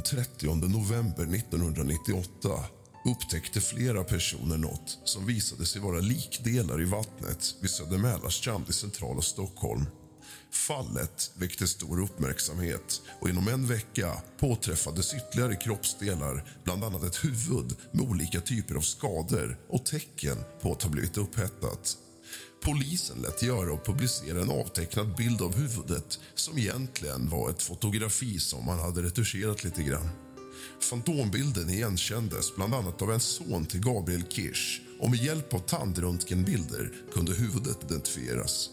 Den 30 november 1998 upptäckte flera personer något som visade sig vara likdelar i vattnet vid Södermälarstrand i centrala Stockholm. Fallet väckte stor uppmärksamhet och inom en vecka påträffades ytterligare kroppsdelar bland annat ett huvud med olika typer av skador och tecken på att ha blivit upphettat. Polisen lät göra och publicera en avtecknad bild av huvudet som egentligen var ett fotografi som man hade retuscherat lite grann. Fantombilden igenkändes bland annat av en son till Gabriel Kirsch och med hjälp av tandröntgenbilder kunde huvudet identifieras.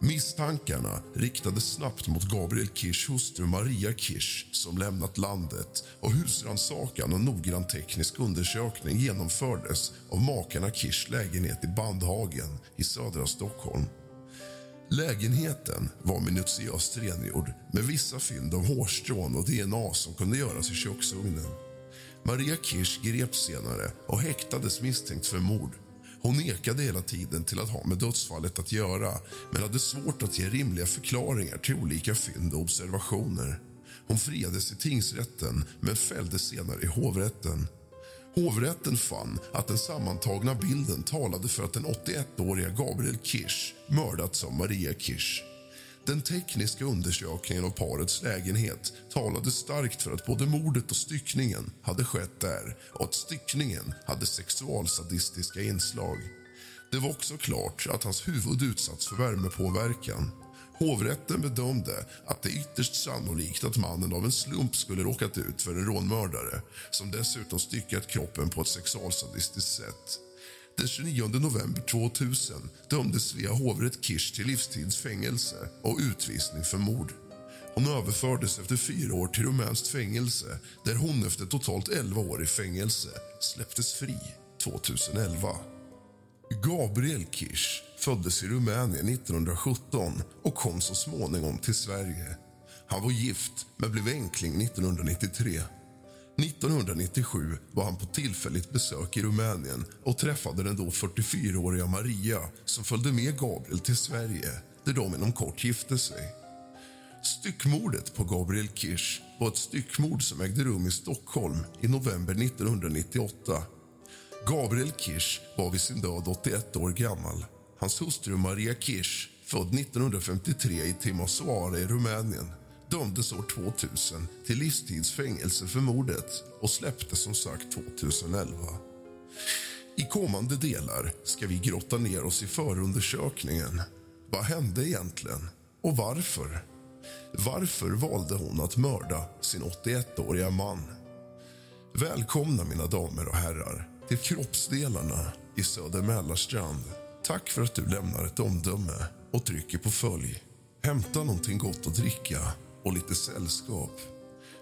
Misstankarna riktades snabbt mot Gabriel Kirschs hustru Maria Kirsch som lämnat landet och husrannsakan och noggrann teknisk undersökning genomfördes av makarna Kirschs lägenhet i Bandhagen i södra Stockholm. Lägenheten var minutiöst rengjord med vissa fynd av hårstrån och DNA som kunde göras i köksugnen. Maria Kirsch greps senare och häktades misstänkt för mord. Hon nekade hela tiden till att ha med dödsfallet att göra men hade svårt att ge rimliga förklaringar till olika fynd och observationer. Hon friades i tingsrätten men fälldes senare i hovrätten. Hovrätten fann att den sammantagna bilden talade för att den 81-åriga Gabriel Kirsch mördats av Maria Kirsch. Den tekniska undersökningen av parets lägenhet talade starkt för att både mordet och styckningen hade skett där och att styckningen hade sexualsadistiska inslag. Det var också klart att hans huvud utsatts för värmepåverkan. Hovrätten bedömde att det är ytterst sannolikt att mannen av en slump skulle råkat ut för en rånmördare som dessutom styckat kroppen på ett sexualsadistiskt sätt. Den 29 november 2000 dömdes Svea hovrätt Kirsch till livstidsfängelse och utvisning för mord. Hon överfördes efter fyra år till rumänskt fängelse där hon efter totalt 11 år i fängelse släpptes fri 2011. Gabriel Kirsch föddes i Rumänien 1917 och kom så småningom till Sverige. Han var gift, men blev enkling 1993. 1997 var han på tillfälligt besök i Rumänien och träffade den då 44-åriga Maria som följde med Gabriel till Sverige, där de inom kort gifte sig. Styckmordet på Gabriel Kirsch var ett styckmord som ägde rum i Stockholm i november 1998. Gabriel Kirsch var vid sin död 81 år gammal. Hans hustru Maria Kirsch, född 1953 i Timisoara i Rumänien dömdes år 2000 till livstidsfängelse för mordet och släpptes som sagt 2011. I kommande delar ska vi grotta ner oss i förundersökningen. Vad hände egentligen? Och varför? Varför valde hon att mörda sin 81-åriga man? Välkomna, mina damer och herrar, till Kroppsdelarna i Söder Mälarstrand. Tack för att du lämnar ett omdöme och trycker på följ. Hämta någonting gott att dricka och lite sällskap.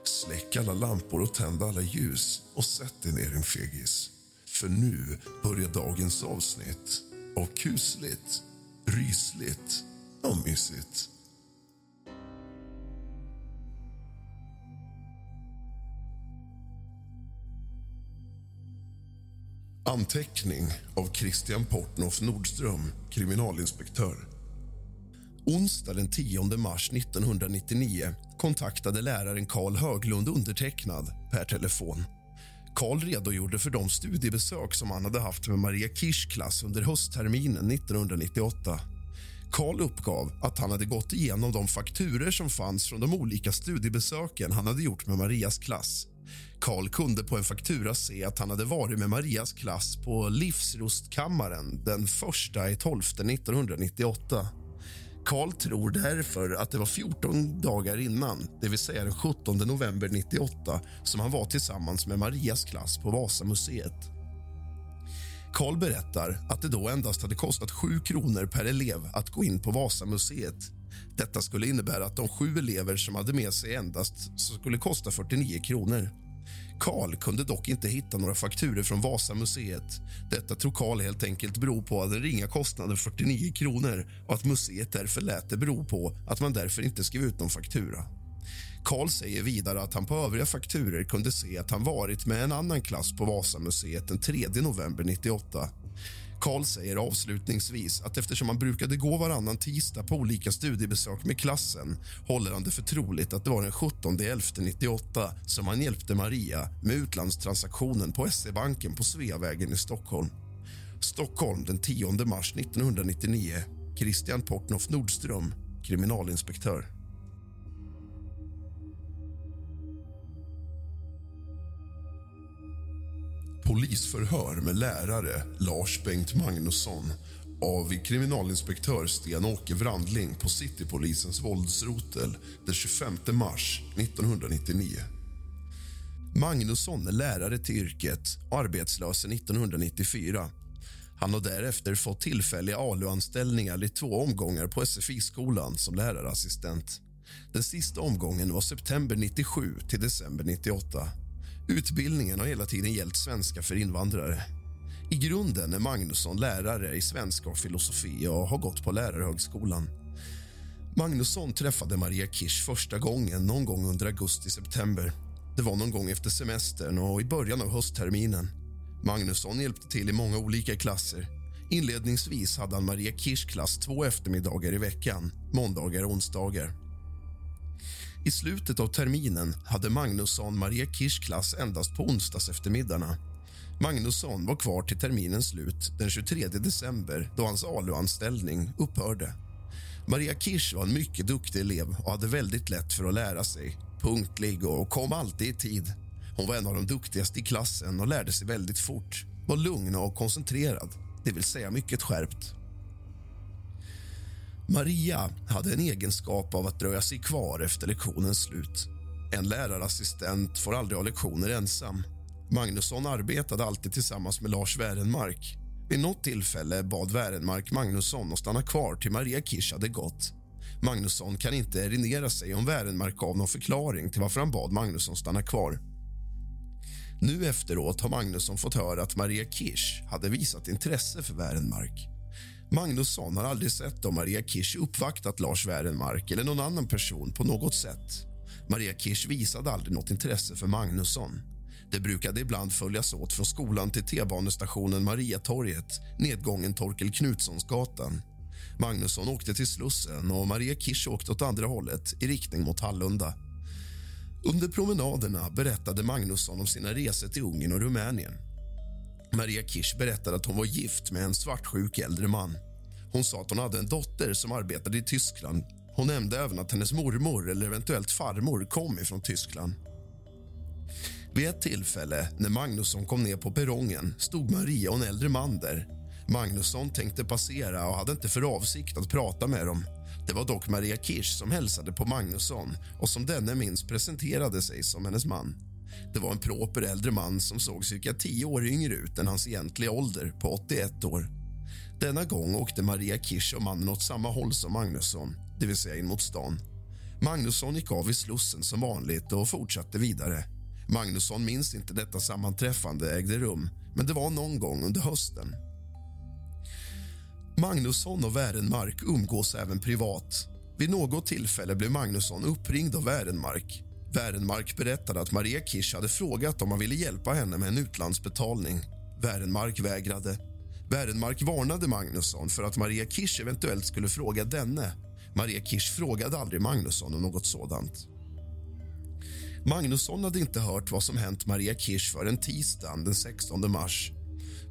Släck alla lampor och tänd alla ljus och sätt dig ner, din fegis. För nu börjar dagens avsnitt av kusligt, rysligt och mysigt. Anteckning av Christian Portnoff Nordström, kriminalinspektör. Onsdag den 10 mars 1999 kontaktade läraren Karl Höglund undertecknad per telefon. Karl redogjorde för de studiebesök som han hade haft med Maria Kirsch klass under höstterminen 1998. Karl uppgav att han hade gått igenom de fakturer som fanns från de olika studiebesöken han hade gjort med Marias klass. Karl kunde på en faktura se att han hade varit med Marias klass på Livsrustkammaren den 1 12 1998. Karl tror därför att det var 14 dagar innan, det vill säga den 17 november 98 som han var tillsammans med Marias klass på Vasamuseet. Karl berättar att det då endast hade kostat 7 kronor per elev att gå in på Vasamuseet. Detta skulle innebära att de sju elever som hade med sig endast skulle kosta 49 kronor. Karl kunde dock inte hitta några fakturer från Vasamuseet. Detta tror Karl helt enkelt beror på den ringa kostnaden 49 kronor och att museet därför lät det bero på att man därför inte skrev ut någon faktura. Karl säger vidare att han på övriga fakturer kunde se att han varit med en annan klass på Vasamuseet den 3 november 98 Karl säger avslutningsvis att eftersom han brukade gå varannan tisdag på olika studiebesök med klassen håller han det för troligt att det var den 17 98 som han hjälpte Maria med utlandstransaktionen på SE-banken på Sveavägen i Stockholm. Stockholm den 10 mars 1999. Christian Portnoff Nordström, kriminalinspektör. Polisförhör med lärare Lars Bengt Magnusson av kriminalinspektör Sten-Åke Wrandling på Citypolisens våldsrotel den 25 mars 1999. Magnusson är lärare till yrket och arbetslös sedan 1994. Han har därefter fått tillfälliga ALU-anställningar i två omgångar på SFI-skolan som lärarassistent. Den sista omgången var september 97 till december 98. Utbildningen har hela tiden gällt svenska för invandrare. I grunden är Magnusson lärare i svenska och filosofi och har gått på Lärarhögskolan. Magnusson träffade Maria Kirsch första gången någon gång under augusti-september. Det var någon gång efter semestern och i början av höstterminen. Magnusson hjälpte till i många olika klasser. Inledningsvis hade han Maria Kirschs klass två eftermiddagar i veckan, måndagar och onsdagar. I slutet av terminen hade Magnusson Maria Kirsch klass endast på onsdags eftermiddagarna. Magnusson var kvar till terminens slut den 23 december då hans ALU-anställning upphörde. Maria Kirsch var en mycket duktig elev och hade väldigt lätt för att lära sig. Punktlig och kom alltid i tid. Hon var en av de duktigaste i klassen och lärde sig väldigt fort. Var lugn och koncentrerad, det vill säga mycket skärpt. Maria hade en egenskap av att dröja sig kvar efter lektionens slut. En lärarassistent får aldrig ha lektioner ensam. Magnusson arbetade alltid tillsammans med Lars Wärenmark. Vid något tillfälle bad Wärenmark Magnusson att stanna kvar till Maria Kirsch hade gått. Magnusson kan inte erinra sig om Wärenmark gav någon förklaring till varför han bad Magnusson stanna kvar. Nu efteråt har Magnusson fått höra att Maria Kirsch hade visat intresse för Wärenmark. Magnusson har aldrig sett om Maria Kirsch uppvaktat Lars Wärenmark eller någon annan person på något sätt. Maria Kirsch visade aldrig något intresse för Magnusson. Det brukade ibland följas åt från skolan till T-banestationen Mariatorget, nedgången Torkel Knutssonsgatan. Magnusson åkte till Slussen och Maria Kirsch åkte åt andra hållet, i riktning mot Hallunda. Under promenaderna berättade Magnusson om sina resor till Ungern och Rumänien. Maria Kirsch berättade att hon var gift med en svartsjuk äldre man. Hon sa att hon hade en dotter som arbetade i Tyskland. Hon nämnde även att hennes mormor eller eventuellt farmor kom ifrån Tyskland. Vid ett tillfälle när Magnusson kom ner på perrongen stod Maria och en äldre man där. Magnusson tänkte passera och hade inte för avsikt att prata med dem. Det var dock Maria Kirsch som hälsade på Magnusson och som denne minns presenterade sig som hennes man. Det var en proper äldre man som såg cirka tio år yngre ut än hans egentliga ålder på 81 år. Denna gång åkte Maria Kirsch och mannen åt samma håll som Magnusson, det vill säga in mot stan. Magnusson gick av i Slussen som vanligt och fortsatte vidare. Magnusson minns inte detta sammanträffande ägde rum, men det var någon gång under hösten. Magnusson och Wärenmark umgås även privat. Vid något tillfälle blev Magnusson uppringd av Wärenmark. Wärenmark berättade att Maria Kirsch hade frågat om han ville hjälpa henne med en utlandsbetalning. Wärenmark vägrade. Wärenmark varnade Magnusson för att Maria Kirsch eventuellt skulle fråga denne. Maria Kirsch frågade aldrig Magnusson om något sådant. Magnusson hade inte hört vad som hänt Maria Kirsch förrän tisdagen den 16 mars.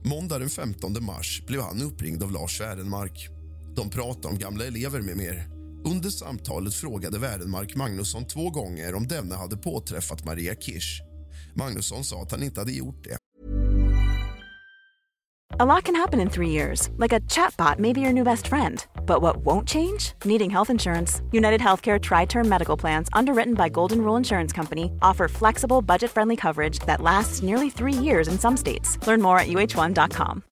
Måndag den 15 mars blev han uppringd av Lars Wärenmark. De pratade om gamla elever med mer. Under samtalet frågade Wärenmark Magnusson två gånger om denne hade påträffat Maria Kirsch. Magnusson sa att han inte hade gjort det. A lot can happen in three years, like a chatbot may be your new best friend. But what won't change? Needing health insurance. United Healthcare Tri Term Medical Plans, underwritten by Golden Rule Insurance Company, offer flexible, budget friendly coverage that lasts nearly three years in some states. Learn more at uh1.com.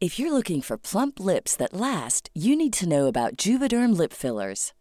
If you're looking for plump lips that last, you need to know about Juvederm lip fillers.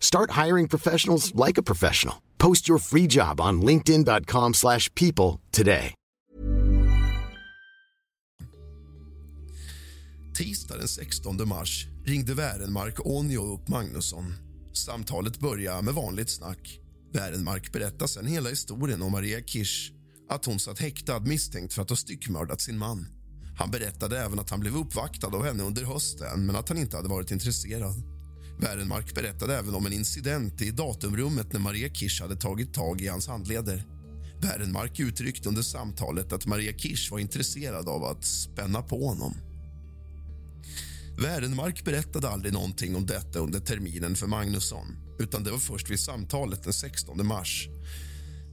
Start hiring professionals like a professional. Post your free job on linkedin.com/people slash people today. Tisdag den 16 mars ringde Wärenmark Onjo upp Magnusson. Samtalet började med vanligt snack. Wärenmark berättade sen hela historien om Maria Kirsch att hon satt häktad misstänkt för att ha styckmördat sin man. Han berättade även att han blev uppvaktad av henne under hösten men att han inte hade varit intresserad. Wärenmark berättade även om en incident i datumrummet när Maria Kirsch hade tagit tag i hans handleder. Wärenmark uttryckte under samtalet att Maria Kirsch var intresserad av att spänna på honom. Wärenmark berättade aldrig någonting om detta under terminen för Magnusson utan det var först vid samtalet den 16 mars.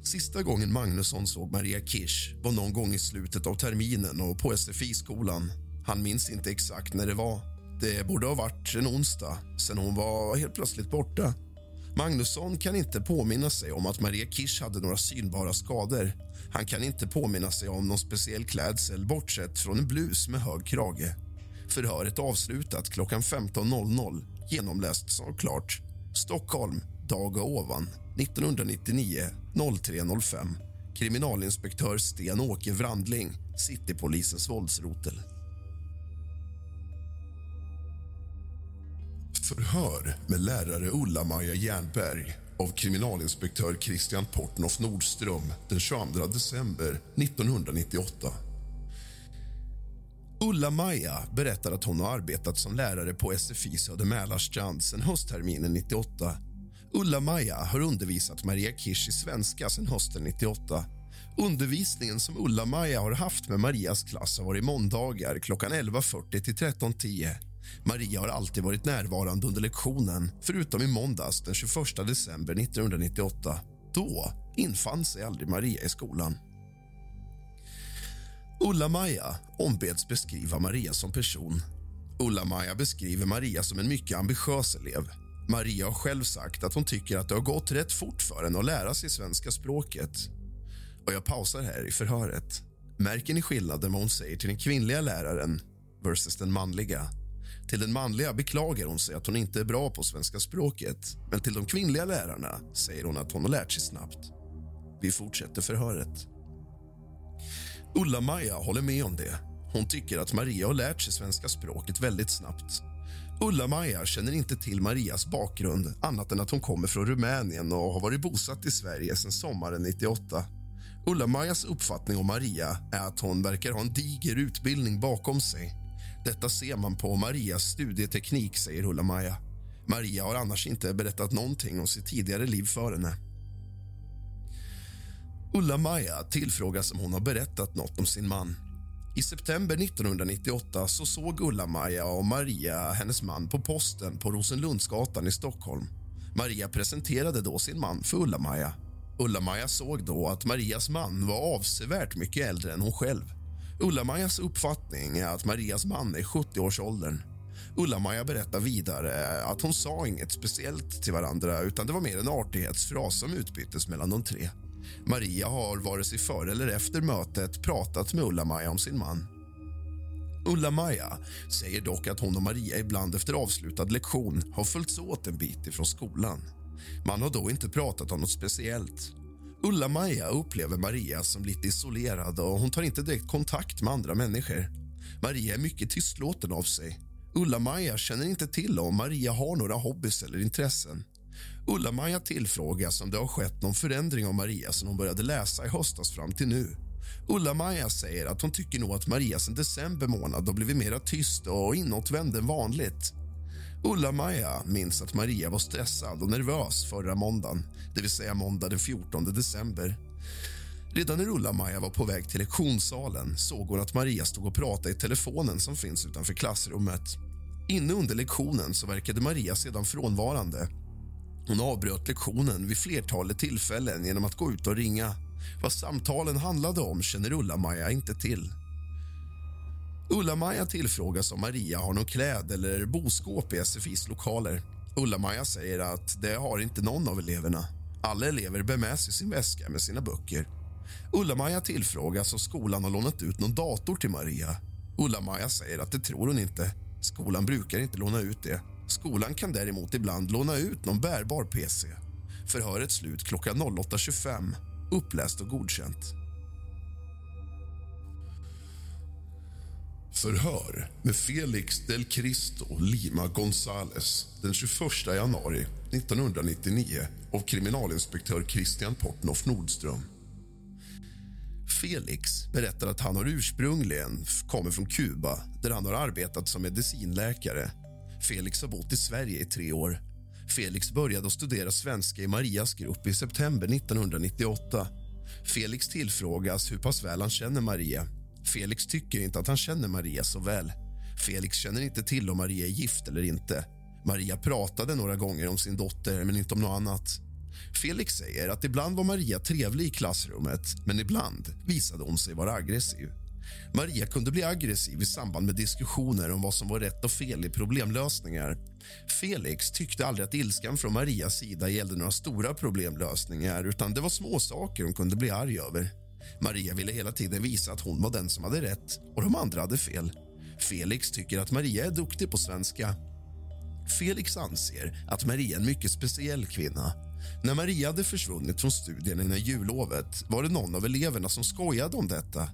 Sista gången Magnusson såg Maria Kirsch var någon gång i slutet av terminen och på SFI-skolan. Han minns inte exakt när det var. Det borde ha varit en onsdag sen hon var helt plötsligt borta. Magnusson kan inte påminna sig om att Maria Kirsch hade några synbara skador. Han kan inte påminna sig om någon speciell klädsel bortsett från en blus med hög krage. Förhöret avslutat klockan 15.00. Genomläst såklart. klart. Stockholm, dag och ovan. 1999 03.05. Kriminalinspektör Sten-Åke Wrandling, Citypolisens våldsrotel. Förhör med lärare Ulla-Maja Jernberg av kriminalinspektör Christian Portnoff Nordström den 22 december 1998. Ulla-Maja berättar att hon har arbetat som lärare på SFI Söder Mälarstrand sedan höstterminen 98. Ulla-Maja har undervisat Maria Kirsch i svenska sedan hösten 98. Undervisningen som Ulla-Maja har haft med Marias klass har varit måndagar klockan 11.40 till 13.10. Maria har alltid varit närvarande under lektionen förutom i måndags den 21 december 1998. Då infann sig aldrig Maria i skolan. Ulla-Maja ombeds beskriva Maria som person. Ulla-Maja beskriver Maria som en mycket ambitiös elev. Maria har själv sagt att hon tycker att det har gått rätt fort för henne att lära sig svenska språket. Och Jag pausar här i förhöret. Märker ni skillnaden vad hon säger till den kvinnliga läraren versus den manliga? Till den manliga beklagar hon sig att hon inte är bra på svenska språket men till de kvinnliga lärarna säger hon att hon har lärt sig snabbt. Vi fortsätter förhöret. Ulla-Maja håller med om det. Hon tycker att Maria har lärt sig svenska språket väldigt snabbt. Ulla-Maja känner inte till Marias bakgrund annat än att hon kommer från Rumänien och har varit bosatt i Sverige sedan sommaren 98. Ulla-Majas uppfattning om Maria är att hon verkar ha en diger utbildning bakom sig. Detta ser man på Marias studieteknik, säger Ulla-Maja. Maria har annars inte berättat någonting om sitt tidigare liv för henne. Ulla-Maja tillfrågas om hon har berättat något om sin man. I september 1998 så såg Ulla-Maja och Maria hennes man på posten på Rosenlundsgatan i Stockholm. Maria presenterade då sin man för Ulla-Maja. Ulla-Maja såg då att Marias man var avsevärt mycket äldre än hon själv. Ulla-Majas uppfattning är att Marias man är 70-årsåldern. Ulla-Maja berättar vidare att hon sa inget speciellt till varandra utan det var mer en artighetsfras som utbyttes mellan de tre. Maria har vare sig före eller efter mötet pratat med Ulla-Maja om sin man. Ulla-Maja säger dock att hon och Maria ibland efter avslutad lektion har följts åt en bit ifrån skolan. Man har då inte pratat om något speciellt. Ulla-Maja upplever Maria som lite isolerad och hon tar inte direkt kontakt med andra människor. Maria är mycket tystlåten av sig. Ulla-Maja känner inte till om Maria har några hobbys eller intressen. Ulla-Maja tillfrågas om det har skett någon förändring av Maria sen hon började läsa i höstas fram till nu. Ulla-Maja säger att hon tycker nog att Maria sen december månad har blivit mer tyst och inåtvänd än vanligt. Ulla-Maja minns att Maria var stressad och nervös förra måndagen, det vill säga måndag den 14 december. Redan när Ulla-Maja var på väg till lektionssalen såg hon att Maria stod och pratade i telefonen som finns utanför klassrummet. Inne under lektionen så verkade Maria sedan frånvarande. Hon avbröt lektionen vid flertalet tillfällen genom att gå ut och ringa. Vad samtalen handlade om känner Ulla-Maja inte till. Ulla-Maja tillfrågas om Maria har någon kläd eller boskåp i SFIs lokaler. Ulla-Maja säger att det har inte någon av eleverna. Alla elever bär med sig sin väska med sina böcker. Ulla-Maja tillfrågas om skolan har lånat ut någon dator till Maria. Ulla-Maja säger att det tror hon inte. Skolan brukar inte låna ut det. Skolan kan däremot ibland låna ut någon bärbar PC. Förhöret slut klockan 08.25. Uppläst och godkänt. Förhör med Felix del Cristo Lima Gonzales den 21 januari 1999 av kriminalinspektör Christian Portnoff Nordström. Felix berättar att han har ursprungligen kommer från Kuba där han har arbetat som medicinläkare. Felix har bott i Sverige i tre år. Felix började att studera svenska i Marias grupp i september 1998. Felix tillfrågas hur pass väl han känner Maria. Felix tycker inte att han känner Maria så väl. Felix känner inte till om Maria är gift eller inte. Maria pratade några gånger om sin dotter, men inte om något annat. Felix säger att ibland var Maria trevlig i klassrummet men ibland visade hon sig vara aggressiv. Maria kunde bli aggressiv i samband med diskussioner om vad som var rätt och fel i problemlösningar. Felix tyckte aldrig att ilskan från Marias sida gällde några stora problemlösningar utan det var små saker hon kunde bli arg över. Maria ville hela tiden visa att hon var den som hade rätt och de andra hade fel. Felix tycker att Maria är duktig på svenska. Felix anser att Maria är en mycket speciell kvinna. När Maria hade försvunnit från studierna innan jullovet var det någon av eleverna som skojade om detta.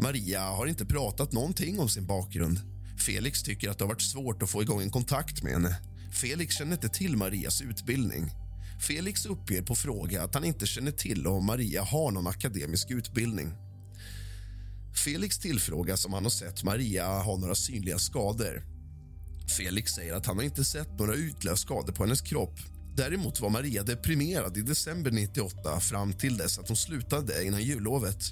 Maria har inte pratat någonting om sin bakgrund. Felix tycker att det har varit svårt att få igång en kontakt med henne. Felix känner inte till Marias utbildning. Felix uppger på fråga att han inte känner till om Maria har någon akademisk utbildning. Felix tillfrågas om han har sett Maria ha några synliga skador. Felix säger att han har inte sett några utlösta skador på hennes kropp. Däremot var Maria deprimerad i december 98 fram till dess att hon slutade innan jullovet.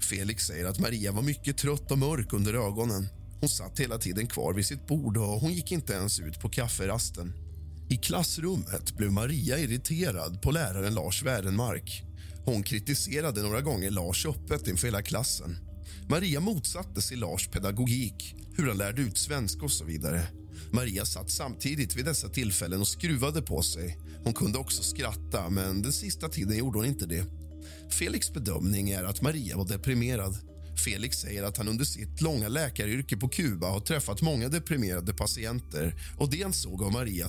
Felix säger att Maria var mycket trött och mörk under ögonen. Hon satt hela tiden kvar vid sitt bord och hon gick inte ens ut på kafferasten. I klassrummet blev Maria irriterad på läraren Lars Wärenmark. Hon kritiserade några gånger Lars öppet inför hela klassen. Maria motsatte sig Lars pedagogik, hur han lärde ut svenska och så vidare. Maria satt samtidigt vid dessa tillfällen och skruvade på sig. Hon kunde också skratta, men den sista tiden gjorde hon inte det. Felix bedömning är att Maria var deprimerad. Felix säger att han under sitt långa läkaryrke på Kuba har träffat många deprimerade patienter och det han såg av Maria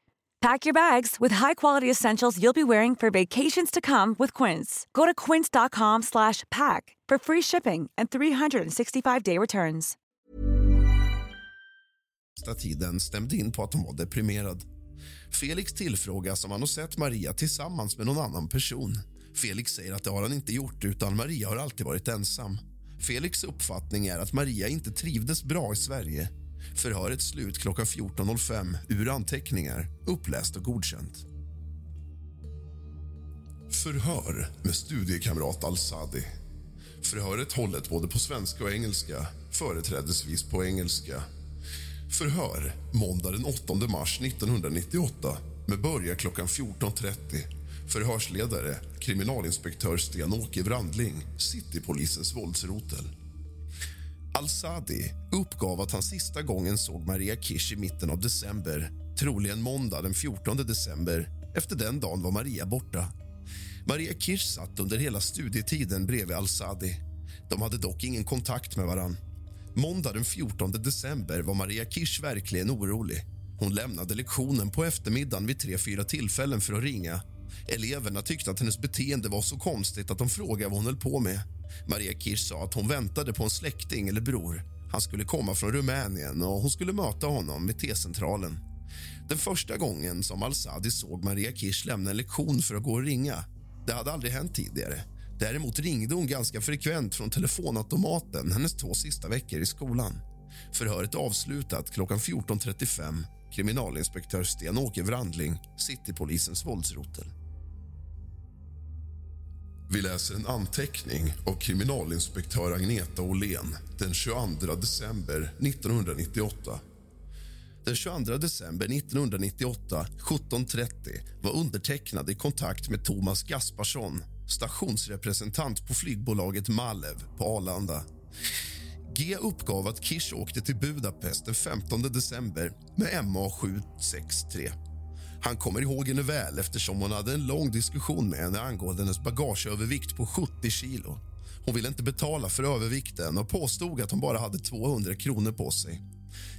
Pack your bags with high-quality essentials you'll be wearing for vacations to come with Quince. Go to quince.com/pack for free shipping and 365-day returns. tiden stämde in på att hon var deprimerad. Felix tillfrågas om han har sett Maria tillsammans med någon annan person. Felix säger att det har han inte gjort, utan Maria har alltid varit ensam. Felix uppfattning är att Maria inte trivdes bra i Sverige. Förhöret slut klockan 14.05 ur anteckningar, uppläst och godkänt. Förhör med studiekamrat Al-Sadi. Förhöret hållet både på svenska och engelska, företrädesvis på engelska. Förhör måndag den 8 mars 1998 med början klockan 14.30. Förhörsledare kriminalinspektör Sten-Åke Wrandling, Citypolisens våldsrotel. Al-Sadi uppgav att han sista gången såg Maria Kish i mitten av december troligen måndag den 14 december. Efter den dagen var Maria borta. Maria Kish satt under hela studietiden bredvid Al-Sadi. De hade dock ingen kontakt med varann. Måndag den 14 december var Maria Kish verkligen orolig. Hon lämnade lektionen på eftermiddagen vid tre, fyra tillfällen för att ringa. Eleverna tyckte att hennes beteende var så konstigt att de frågade vad hon höll på med. Maria Kirsch sa att hon väntade på en släkting eller bror. Han skulle komma från Rumänien och hon skulle möta honom vid T-centralen. Den första gången som Al-Sadi såg Maria Kirsch lämna en lektion för att gå och ringa. Det hade aldrig hänt tidigare. Däremot ringde hon ganska frekvent från telefonautomaten hennes två sista veckor i skolan. Förhöret avslutat klockan 14.35. Kriminalinspektör Sten-Åke Wrandling, Citypolisens våldsrotel. Vi läser en anteckning av kriminalinspektör Agneta Åhlén den 22 december 1998. Den 22 december 1998 17.30 var undertecknad i kontakt med Thomas Gasparsson stationsrepresentant på flygbolaget Malev på Arlanda. G uppgav att Kish åkte till Budapest den 15 december med MA763. Han kommer ihåg henne väl eftersom hon hade en lång diskussion med henne angående hennes bagageövervikt på 70 kilo. Hon ville inte betala för övervikten och påstod att hon bara hade 200 kronor på sig.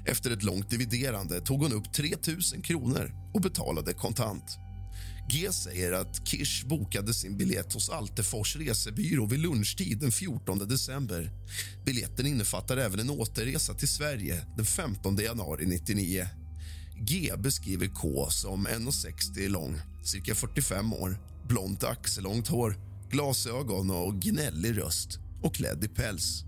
Efter ett långt dividerande tog hon upp 3 000 kronor och betalade kontant. G säger att Kish bokade sin biljett hos Altefors resebyrå vid lunchtid den 14 december. Biljetten innefattar även en återresa till Sverige den 15 januari 99. G beskriver K som 1,60 lång, cirka 45 år, blont axellångt hår, glasögon och gnällig röst och klädd i päls.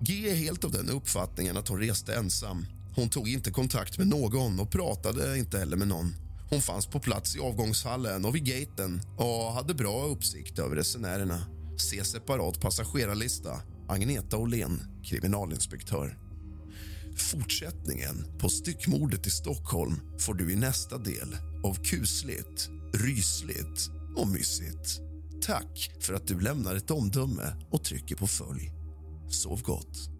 G är helt av den uppfattningen att hon reste ensam. Hon tog inte kontakt med någon och pratade inte heller med någon. Hon fanns på plats i avgångshallen och vid gaten och hade bra uppsikt över resenärerna. Se separat passagerarlista. Agneta Åhlén, kriminalinspektör. Fortsättningen på styckmordet i Stockholm får du i nästa del av kusligt, rysligt och mysigt. Tack för att du lämnar ett omdöme och trycker på följ. Sov gott.